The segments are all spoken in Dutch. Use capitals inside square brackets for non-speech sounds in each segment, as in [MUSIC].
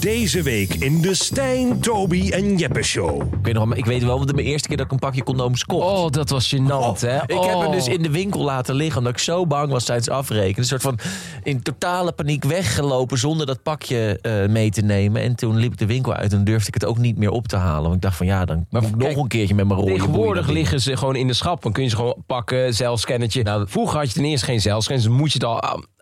Deze week in de Stijn, Toby en Jeppe Show. Ik weet, nog, ik weet wel de eerste keer dat ik een pakje condooms kocht. Oh, dat was gênant, hè? Ik heb hem Oh. dus in de winkel laten liggen omdat ik zo bang was tijdens afrekenen. Een soort van in totale paniek weggelopen zonder dat pakje eh, mee te nemen. En toen liep ik de winkel uit en durfde ik het ook niet meer op te halen. Want ik dacht van ja, dan moet ik nog een keertje met mijn boei Tegenwoordig liggen ze gewoon in de schap. Dan kun je ze gewoon pakken, zelfscannertje. Nou, vroeger had je ten eerste geen zelfscan. Dus moet je het al a- a-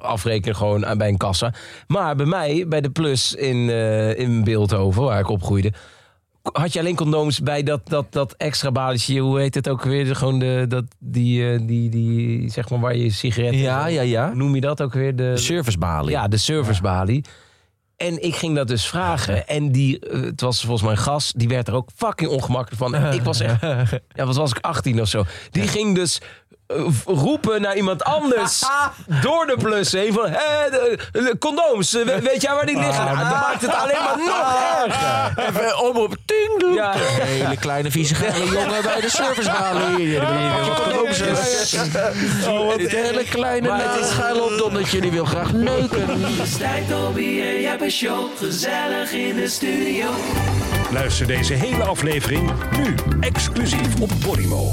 afrekenen gewoon aan- bij een kassa. Maar bij mij, bij de Plus in, eh, in Beeldhoven, waar ik opgroeide... had je alleen condooms bij dat, dat, dat extra baletje. Hoe heet het ook weer? Gewoon de, dat, die, eh, die, die, zeg maar, waar je sigaretten... Ja, ja, ja. Hoe noem je dat ook weer? De, De servicebalie. Ja, de servicebalie. En ik ging dat dus vragen. [LAUGHS] En die, eh, het was volgens mij een gast, die werd er ook fucking ongemakkelijk van. En ik was echt, [LAUGHS] ja, wat was ik, 18 of zo. Die ging dus eh, roepen naar iemand anders [LAUGHS] door de plus heen van, hé, de, de condooms, we- [LAUGHS] weet jij waar die liggen? Nou, dat maakt het alleen maar nog erger. Even om op ting doen. Ja. Een hele kleine vieze geile jongen bij de servicebalie. Hier wil je wat condooms hebben. Dit hele kleine Maar nette schuil op donnetje, die wil graag neuken. Stijn, Toby en Jeppe Show. Gezellig in de studio. Luister deze hele aflevering nu exclusief op Podimo.